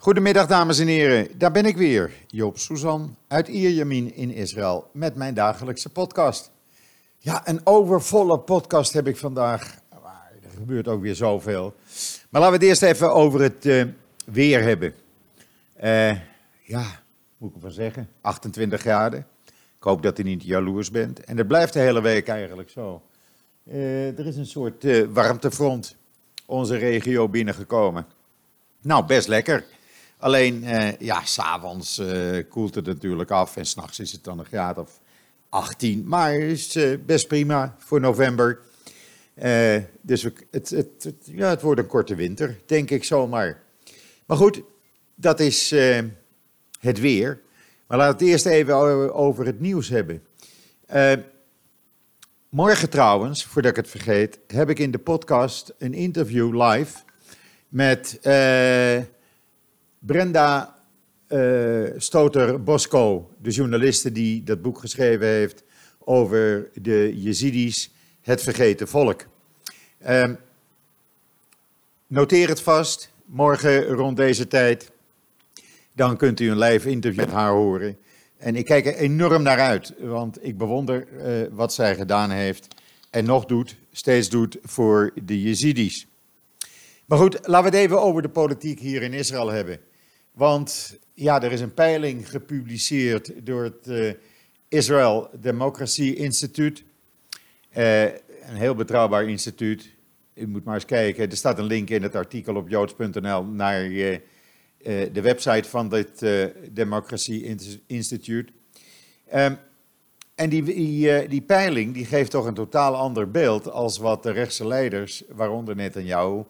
Goedemiddag dames en heren, daar ben ik weer, Joop Suzan uit Ierjemien in Israël met mijn dagelijkse podcast. Ja, een overvolle podcast heb ik vandaag, er gebeurt ook weer zoveel. Maar laten we het eerst even over het uh, weer hebben. Uh, ja, moet ik ervan zeggen, 28 graden. Ik hoop dat u niet jaloers bent. En dat blijft de hele week eigenlijk zo. Uh, er is een soort warmtefront onze regio binnengekomen. Nou, best lekker. Alleen, uh, ja, s'avonds uh, koelt het natuurlijk af en s'nachts is het dan een graad of 18. Maar is uh, best prima voor november. dus het, het, het, ja, het wordt een korte winter, denk ik zomaar. Maar goed, dat is het weer. Maar laten we het eerst even over het nieuws hebben. morgen trouwens, voordat ik het vergeet, heb ik in de podcast een interview live met Brenda uh, Stoter-Bosco, de journaliste die dat boek geschreven heeft over de Jezidis, het vergeten volk. Uh, noteer het vast, morgen rond deze tijd. Dan kunt u een live interview met haar horen. En ik kijk er enorm naar uit, want ik bewonder uh, wat zij gedaan heeft en nog doet, steeds doet voor de Jezidis. Maar goed, laten we het even over de politiek hier in Israël hebben. Want ja, er is een peiling gepubliceerd door het uh, Israel Democracy Institute. Uh, een heel betrouwbaar instituut. U moet maar eens kijken. Er staat een link in het artikel op joods.nl naar uh, de website van dit Democracy Institute. Um, en die, die, die, peiling die geeft toch een totaal ander beeld als wat de rechtse leiders, waaronder Netanyahu,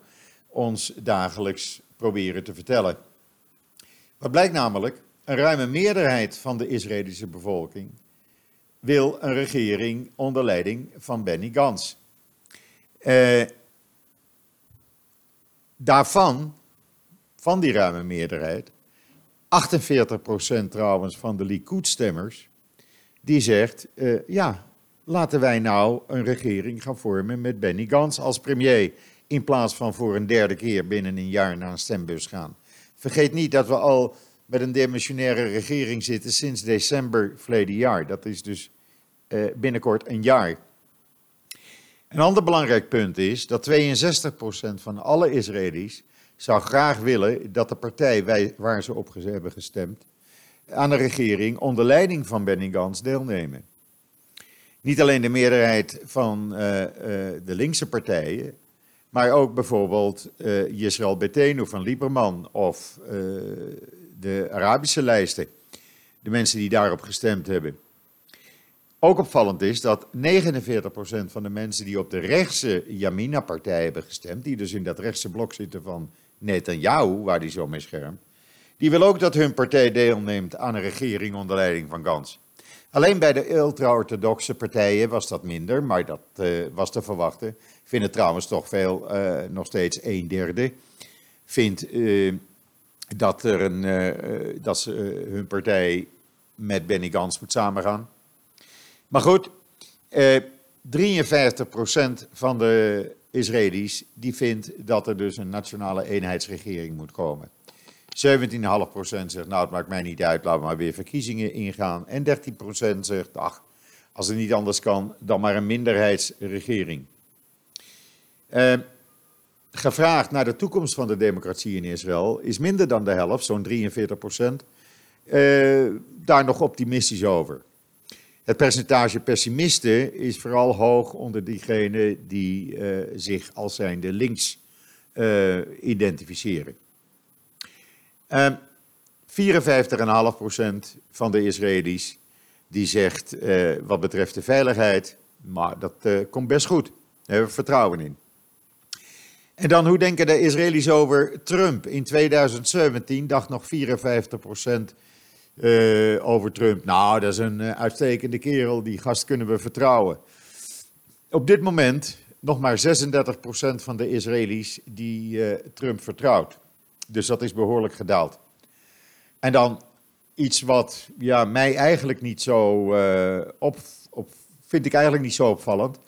ons dagelijks proberen te vertellen. Wat blijkt namelijk? Een ruime meerderheid van de Israëlische bevolking wil een regering onder leiding van Benny Gantz. Eh, daarvan, van die ruime meerderheid, 48% trouwens van de Likud-stemmers, die zegt, uh, ja, laten wij nou een regering gaan vormen met Benny Gantz als premier, in plaats van voor een derde keer binnen een jaar naar een stembus gaan. Vergeet niet dat we al met een demissionaire regering zitten sinds december verleden jaar. Dat is dus uh, binnenkort een jaar. Een ander belangrijk punt is dat 62% van alle Israëli's zou graag willen dat de partij waar ze op hebben gestemd aan de regering onder leiding van Benny Gantz deelnemen. Niet alleen de meerderheid van uh, uh, de linkse partijen, maar ook bijvoorbeeld uh, Yisrael Betenu van Lieberman of uh, de Arabische lijsten. De mensen die daarop gestemd hebben. Ook opvallend is dat 49% van de mensen die op de rechtse Yamina-partij hebben gestemd, die dus in dat rechtse blok zitten van Netanyahu, waar die zo mee schermt, die wil ook dat hun partij deelneemt aan een regering onder leiding van Gans. Alleen bij de ultra-orthodoxe partijen was dat minder, maar dat uh, was te verwachten vinden trouwens toch veel, uh, nog steeds een derde, vindt uh, dat, er een, dat ze, hun partij met Benny Gans moet samengaan. Maar goed, 53% van de Israëli's die vindt dat er dus een nationale eenheidsregering moet komen. 17,5% zegt, nou het maakt mij niet uit, laten we maar weer verkiezingen ingaan. En 13% zegt, ach, als het niet anders kan, dan maar een minderheidsregering. Uh, gevraagd naar de toekomst van de democratie in Israël is minder dan de helft, zo'n 43 procent, uh, daar nog optimistisch over. Het percentage pessimisten is vooral hoog onder diegenen die uh, zich als zijnde links identificeren. 54,5% van de Israëli's die zegt wat betreft de veiligheid, maar dat komt best goed. Daar hebben we vertrouwen in. En dan, hoe denken de Israëli's over Trump? In 2017 dacht nog 54 procent uh, over Trump. Nou, dat is een uh, uitstekende kerel, die gast kunnen we vertrouwen. Op dit moment nog maar 36 procent van de Israëli's die uh, Trump vertrouwt. Dus dat is behoorlijk gedaald. En dan iets wat ja, mij eigenlijk niet zo op, op, vind ik eigenlijk niet zo opvallend. 55%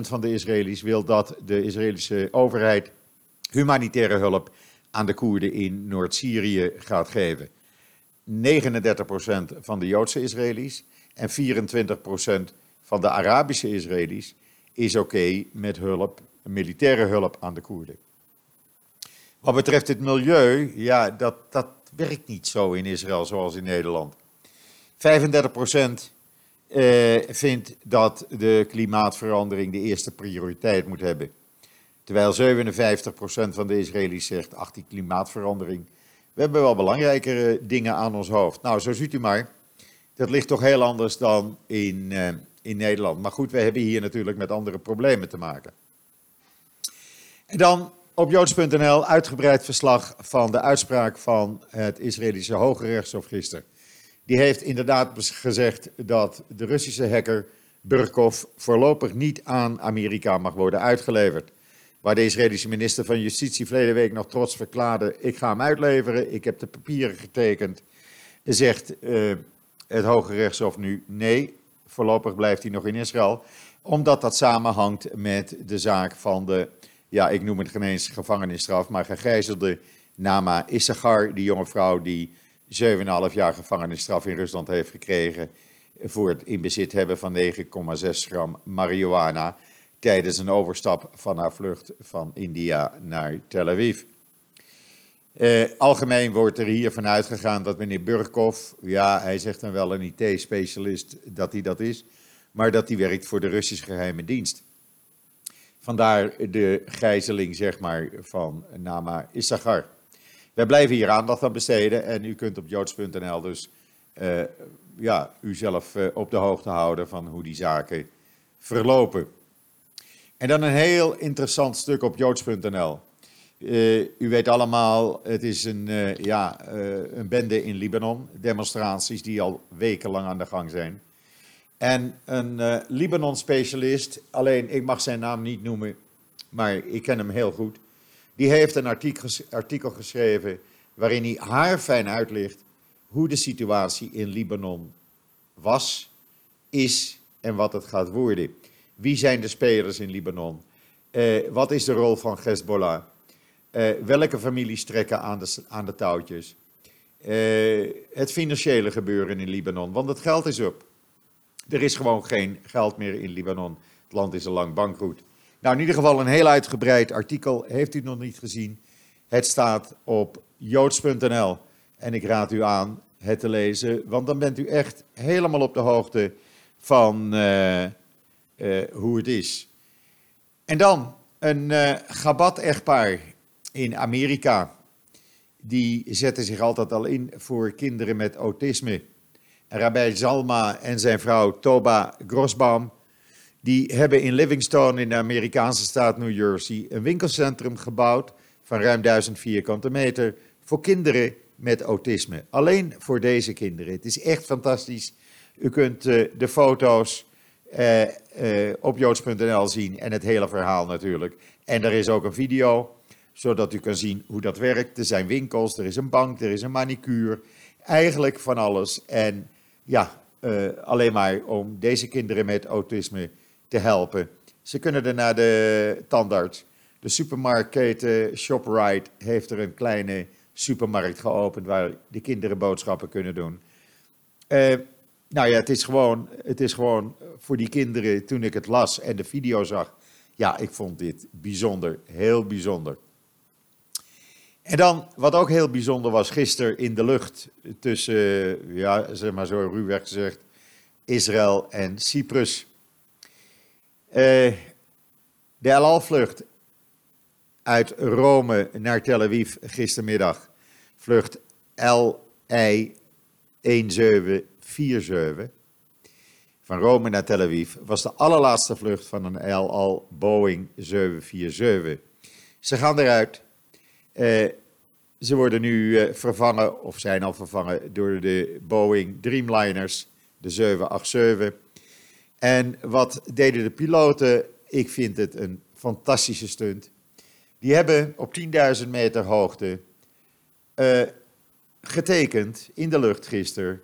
van de Israëli's wil dat de Israëlische overheid humanitaire hulp aan de Koerden in Noord-Syrië gaat geven. 39% van de Joodse Israëli's en 24% van de Arabische Israëli's is oké met hulp, militaire hulp aan de Koerden. Wat betreft het milieu, ja, dat, dat werkt niet zo in Israël zoals in Nederland. 35% eh, vindt dat de klimaatverandering de eerste prioriteit moet hebben. Terwijl 57% van de Israëli's zegt, ach die klimaatverandering, we hebben wel belangrijkere dingen aan ons hoofd. Nou, zo ziet u maar, dat ligt toch heel anders dan in, uh, in Nederland. Maar goed, we hebben hier natuurlijk met andere problemen te maken. En dan op joods.nl uitgebreid verslag van de uitspraak van het Israëlische Hoge Rechtshof gisteren. Die heeft inderdaad gezegd dat de Russische hacker Burkov voorlopig niet aan Amerika mag worden uitgeleverd. Waar de Israëlische minister van Justitie verleden week nog trots verklaarde: Ik ga hem uitleveren, ik heb de papieren getekend. Zegt uh, het Hoge Rechtshof nu: Nee, voorlopig blijft hij nog in Israël. Omdat dat samenhangt met de zaak van de, ja, ik noem het geen eens gevangenisstraf, maar gegijzelde Nama Issachar, die jonge vrouw die 7,5 jaar gevangenisstraf in Rusland heeft gekregen voor het in bezit hebben van 9,6 gram marihuana tijdens een overstap van haar vlucht van India naar Tel Aviv. Uh, algemeen wordt er hier vanuit gegaan dat meneer Burkov, ja, hij zegt dan wel een IT-specialist dat hij dat is, maar dat hij werkt voor de Russische geheime dienst. Vandaar de gijzeling, zeg maar, van Nama Issachar. Wij blijven hier aandacht aan besteden en u kunt op joods.nl dus uh, ja, uzelf uh, op de hoogte houden van hoe die zaken verlopen. En dan een heel interessant stuk op joods.nl. Uh, u weet allemaal, het is een, ja, een bende in Libanon. Demonstraties die al wekenlang aan de gang zijn. En een Libanon-specialist, alleen ik mag zijn naam niet noemen, maar ik ken hem heel goed. Die heeft een artikel, artikel geschreven waarin hij haar fijn uitlicht hoe de situatie in Libanon was, is en wat het gaat worden. Wie zijn de spelers in Libanon? wat is de rol van Hezbollah? Uh, welke families trekken aan de, aan de touwtjes? Het financiële gebeuren in Libanon, want het geld is op. Er is gewoon geen geld meer in Libanon. Het land is al lang bankroet. Nou, in ieder geval een heel uitgebreid artikel. Heeft u nog niet gezien? Het staat op joods.nl. En ik raad u aan het te lezen, want dan bent u echt helemaal op de hoogte van uh, hoe het is. En dan een uh, Gabat-echtpaar in Amerika, die zetten zich altijd al in voor kinderen met autisme. Rabbi Zalma en zijn vrouw Toba Grosbaum, die hebben in Livingstone in de Amerikaanse staat New Jersey een winkelcentrum gebouwd van ruim 1000 vierkante meter voor kinderen met autisme. Alleen voor deze kinderen. Het is echt fantastisch. U kunt uh, de foto's uh, uh, op joods.nl zien en het hele verhaal natuurlijk. En er is ook een video zodat u kan zien hoe dat werkt. Er zijn winkels, er is een bank, er is een manicure, eigenlijk van alles. En ja, uh, alleen maar om deze kinderen met autisme te helpen. Ze kunnen er naar de tandarts. De supermarktketen ShopRite heeft er een kleine supermarkt geopend waar de kinderen boodschappen kunnen doen. Uh, nou ja, het is, gewoon, het is gewoon voor die kinderen, toen ik het las en de video zag, ja, ik vond dit bijzonder, heel bijzonder. En dan, wat ook heel bijzonder was, gisteren in de lucht tussen, ja, zeg maar zo ruwweg gezegd, Israël en Cyprus. Uh, de El Al-vlucht uit Rome naar Tel Aviv gistermiddag, vlucht LI 1747, van Rome naar Tel Aviv, was de allerlaatste vlucht van een El Al Boeing 747. Ze gaan eruit. Uh, ze worden nu uh, vervangen, of zijn al vervangen, door de Boeing Dreamliners, de 787. En wat deden de piloten? Ik vind het een fantastische stunt. Die hebben op 10.000 meter hoogte uh, getekend in de lucht gisteren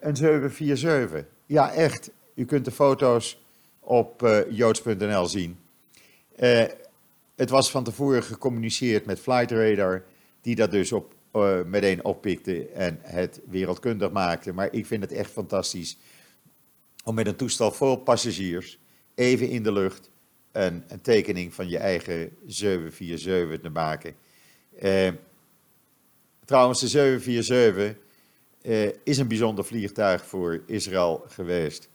een 747. Ja, echt. U kunt de foto's op joods.nl zien. Het was van tevoren gecommuniceerd met Flight Radar, die dat dus op, uh, meteen oppikte en het wereldkundig maakte. Maar ik vind het echt fantastisch om met een toestel vol passagiers even in de lucht een, tekening van je eigen 747 te maken. Uh, trouwens, de 747 uh, is een bijzonder vliegtuig voor Israël geweest.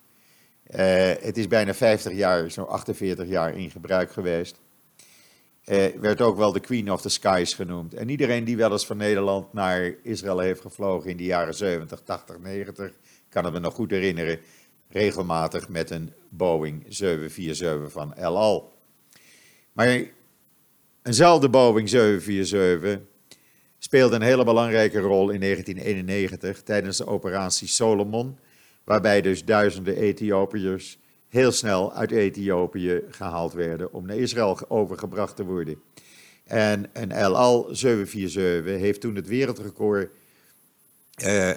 Het is bijna 50 jaar, zo'n 48 jaar in gebruik geweest. Uh, werd ook wel de Queen of the Skies genoemd. En iedereen die wel eens van Nederland naar Israël heeft gevlogen in de jaren 70, 80, 90, kan het me nog goed herinneren, regelmatig met een Boeing 747 van El Al. Maar eenzelfde Boeing 747 speelde een hele belangrijke rol in 1991 tijdens de operatie Solomon, waarbij dus duizenden Ethiopiërs heel snel uit Ethiopië gehaald werden om naar Israël overgebracht te worden. En een El Al 747 heeft toen het wereldrecord uh,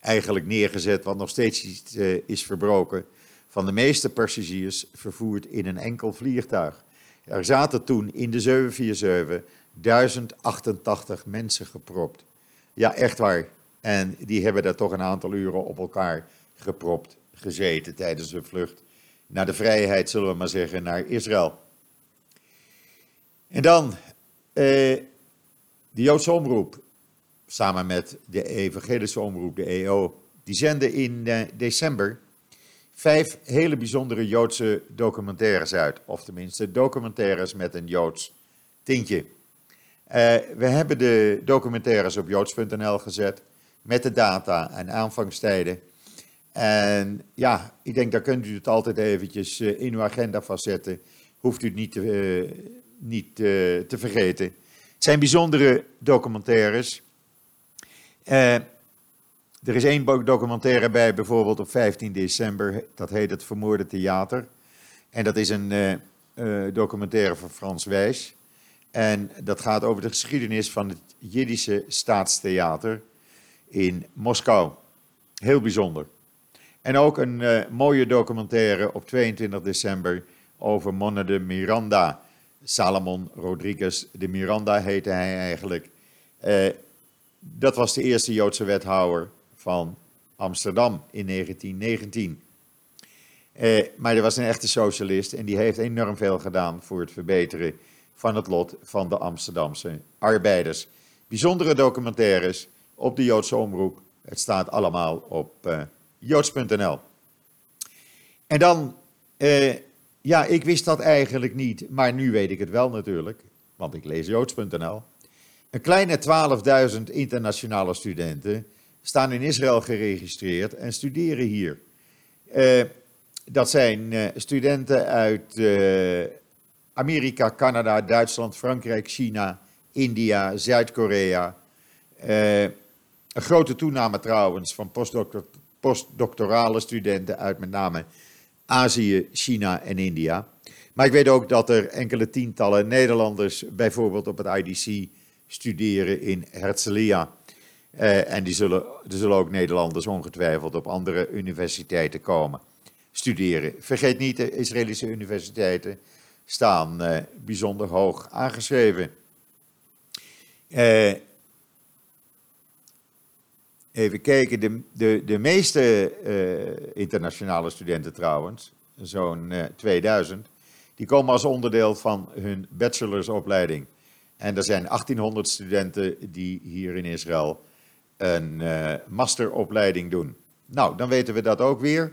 eigenlijk neergezet, wat nog steeds uh, is verbroken, van de meeste passagiers vervoerd in een enkel vliegtuig. Er zaten toen in de 747 1088 mensen gepropt. Ja, echt waar. En die hebben daar toch een aantal uren op elkaar gepropt gezeten tijdens hun vlucht naar de vrijheid, zullen we maar zeggen, naar Israël. En dan eh, de Joodse omroep, samen met de evangelische omroep, de EO, die zenden in eh, december vijf hele bijzondere Joodse documentaires uit. Of tenminste documentaires met een Joods tintje. Uh, we hebben de documentaires op joods.nl gezet met de data en aanvangstijden. En ja, ik denk, daar kunt u het altijd eventjes uh, in uw agenda vastzetten. Hoeft u het niet, te, uh, niet te vergeten. Het zijn bijzondere documentaires. er is één documentaire bij, bijvoorbeeld op 15 december. Dat heet Het Vermoorde Theater. En dat is een documentaire van Frans Wijs. En dat gaat over de geschiedenis van het Jiddische staatstheater in Moskou. Heel bijzonder. En ook een uh, mooie documentaire op 22 december over Monne de Miranda. Salomon Rodriguez de Miranda heette hij eigenlijk. Uh, dat was de eerste Joodse wethouder van Amsterdam in 1919. Uh, eh, maar hij was een echte socialist en die heeft enorm veel gedaan voor het verbeteren van het lot van de Amsterdamse arbeiders. Bijzondere documentaires op de Joodse Omroep. Het staat allemaal op joods.nl. En dan, uh, ja, ik wist dat eigenlijk niet, maar nu weet ik het wel natuurlijk, want ik lees joods.nl. Een kleine 12.000 internationale studenten staan in Israël geregistreerd en studeren hier. Uh, dat zijn studenten uit Amerika, Canada, Duitsland, Frankrijk, China, India, Zuid-Korea. Een grote toename trouwens van postdoctorale studenten uit met name Azië, China en India. Maar ik weet ook dat er enkele tientallen Nederlanders bijvoorbeeld op het IDC studeren in Herzliya. Uh, en die zullen, er zullen ook Nederlanders ongetwijfeld op andere universiteiten komen studeren. Vergeet niet de Israëlische universiteiten staan uh, bijzonder hoog aangeschreven. Uh, even kijken, de, de, de meeste uh, internationale studenten trouwens, zo'n 2000, die komen als onderdeel van hun bachelorsopleiding. En er zijn 1800 studenten die hier in Israël een masteropleiding doen. Nou, dan weten we dat ook weer.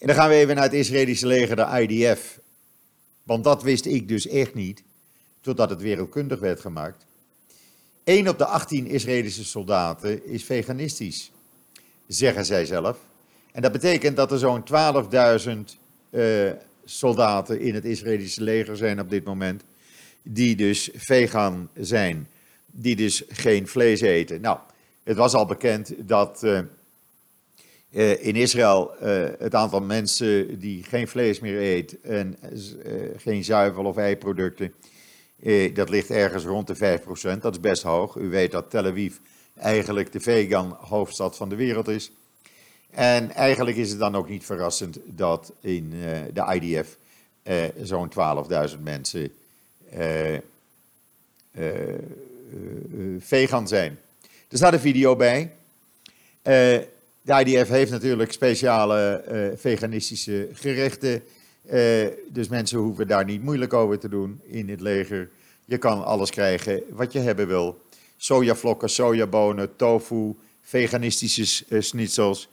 En dan gaan we even naar het Israëlische leger, de IDF. Want dat wist ik dus echt niet, totdat het wereldkundig werd gemaakt. 1 op de 18 Israëlische soldaten is veganistisch, zeggen zij zelf. En dat betekent dat er zo'n 12.000 uh, soldaten in het Israëlische leger zijn op dit moment, die dus vegan zijn, die dus geen vlees eten. Nou, het was al bekend dat uh, uh, in Israël het aantal mensen die geen vlees meer eet en geen zuivel of eiproducten, dat ligt ergens rond de 5%. Dat is best hoog. U weet dat Tel Aviv eigenlijk de vegan hoofdstad van de wereld is. En eigenlijk is het dan ook niet verrassend dat in de IDF zo'n 12.000 mensen vegan zijn. Er staat een video bij. de IDF heeft natuurlijk speciale veganistische gerechten. Dus mensen hoeven daar niet moeilijk over te doen in het leger. Je kan alles krijgen wat je hebben wil. Sojavlokken, sojabonen, tofu, veganistische uh, schnitzels,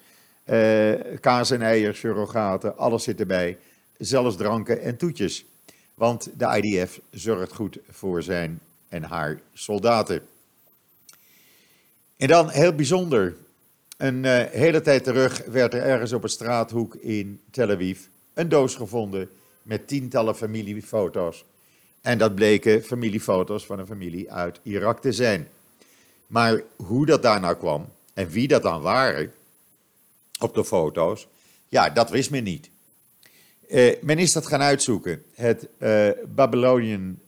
uh, kaas en eieren, surrogaten, alles zit erbij. Zelfs dranken en toetjes. Want de IDF zorgt goed voor zijn en haar soldaten. En dan heel bijzonder. Een hele tijd terug werd er ergens op een straathoek in Tel Aviv een doos gevonden met tientallen familiefoto's. En dat bleken familiefoto's van een familie uit Irak te zijn. Maar hoe dat daar nou kwam en wie dat dan waren op de foto's, ja, dat wist men niet. Uh, men is dat gaan uitzoeken. Het uh, Babylonian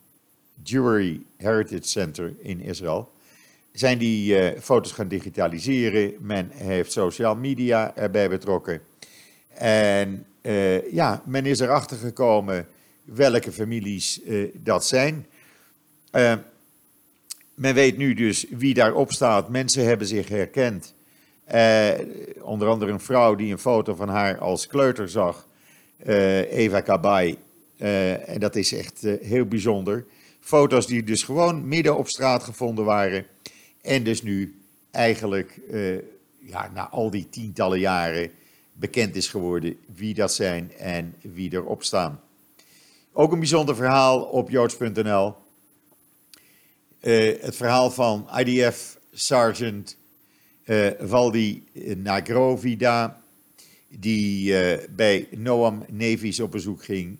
Jewelry Heritage Center in Israël zijn die uh, foto's gaan digitaliseren. Men heeft social media erbij betrokken. En ja, men is erachter gekomen welke families dat zijn. Men weet nu dus wie daarop staat. Mensen hebben zich herkend. Onder andere een vrouw die een foto van haar als kleuter zag. Eva Kabay. Uh, en dat is echt heel bijzonder. Foto's die dus gewoon midden op straat gevonden waren. En dus nu eigenlijk ja, na al die tientallen jaren bekend is geworden wie dat zijn en wie erop staan. Ook een bijzonder verhaal op joods.nl. Uh, het verhaal van IDF Sergeant Valdi Nagrovida, die uh, bij Noam Nevis op bezoek ging.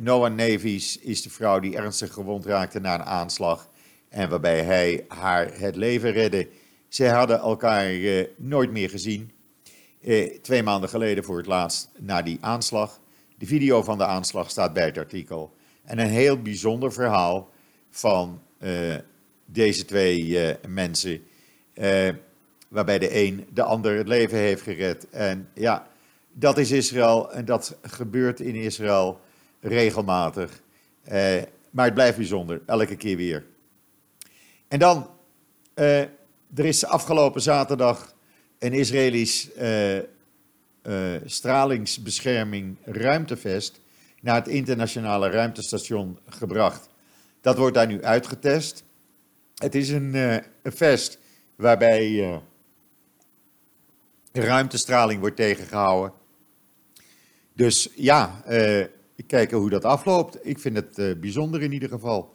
Noam Nevis is de vrouw die ernstig gewond raakte na een aanslag en waarbij hij haar het leven redde. Zij hadden elkaar nooit meer gezien. Twee maanden geleden voor het laatst na die aanslag. De video van de aanslag staat bij het artikel. En een heel bijzonder verhaal van uh, deze twee uh, mensen. Uh, waarbij de een de ander het leven heeft gered. En ja, dat is Israël en dat gebeurt in Israël regelmatig. maar het blijft bijzonder, elke keer weer. En dan, er is afgelopen zaterdag een Israëlisch stralingsbescherming ruimtevest naar het internationale ruimtestation gebracht. Dat wordt daar nu uitgetest. Het is een, uh, een vest waarbij uh, ruimtestraling wordt tegengehouden. Dus ja, uh, kijken hoe dat afloopt. Ik vind het bijzonder in ieder geval.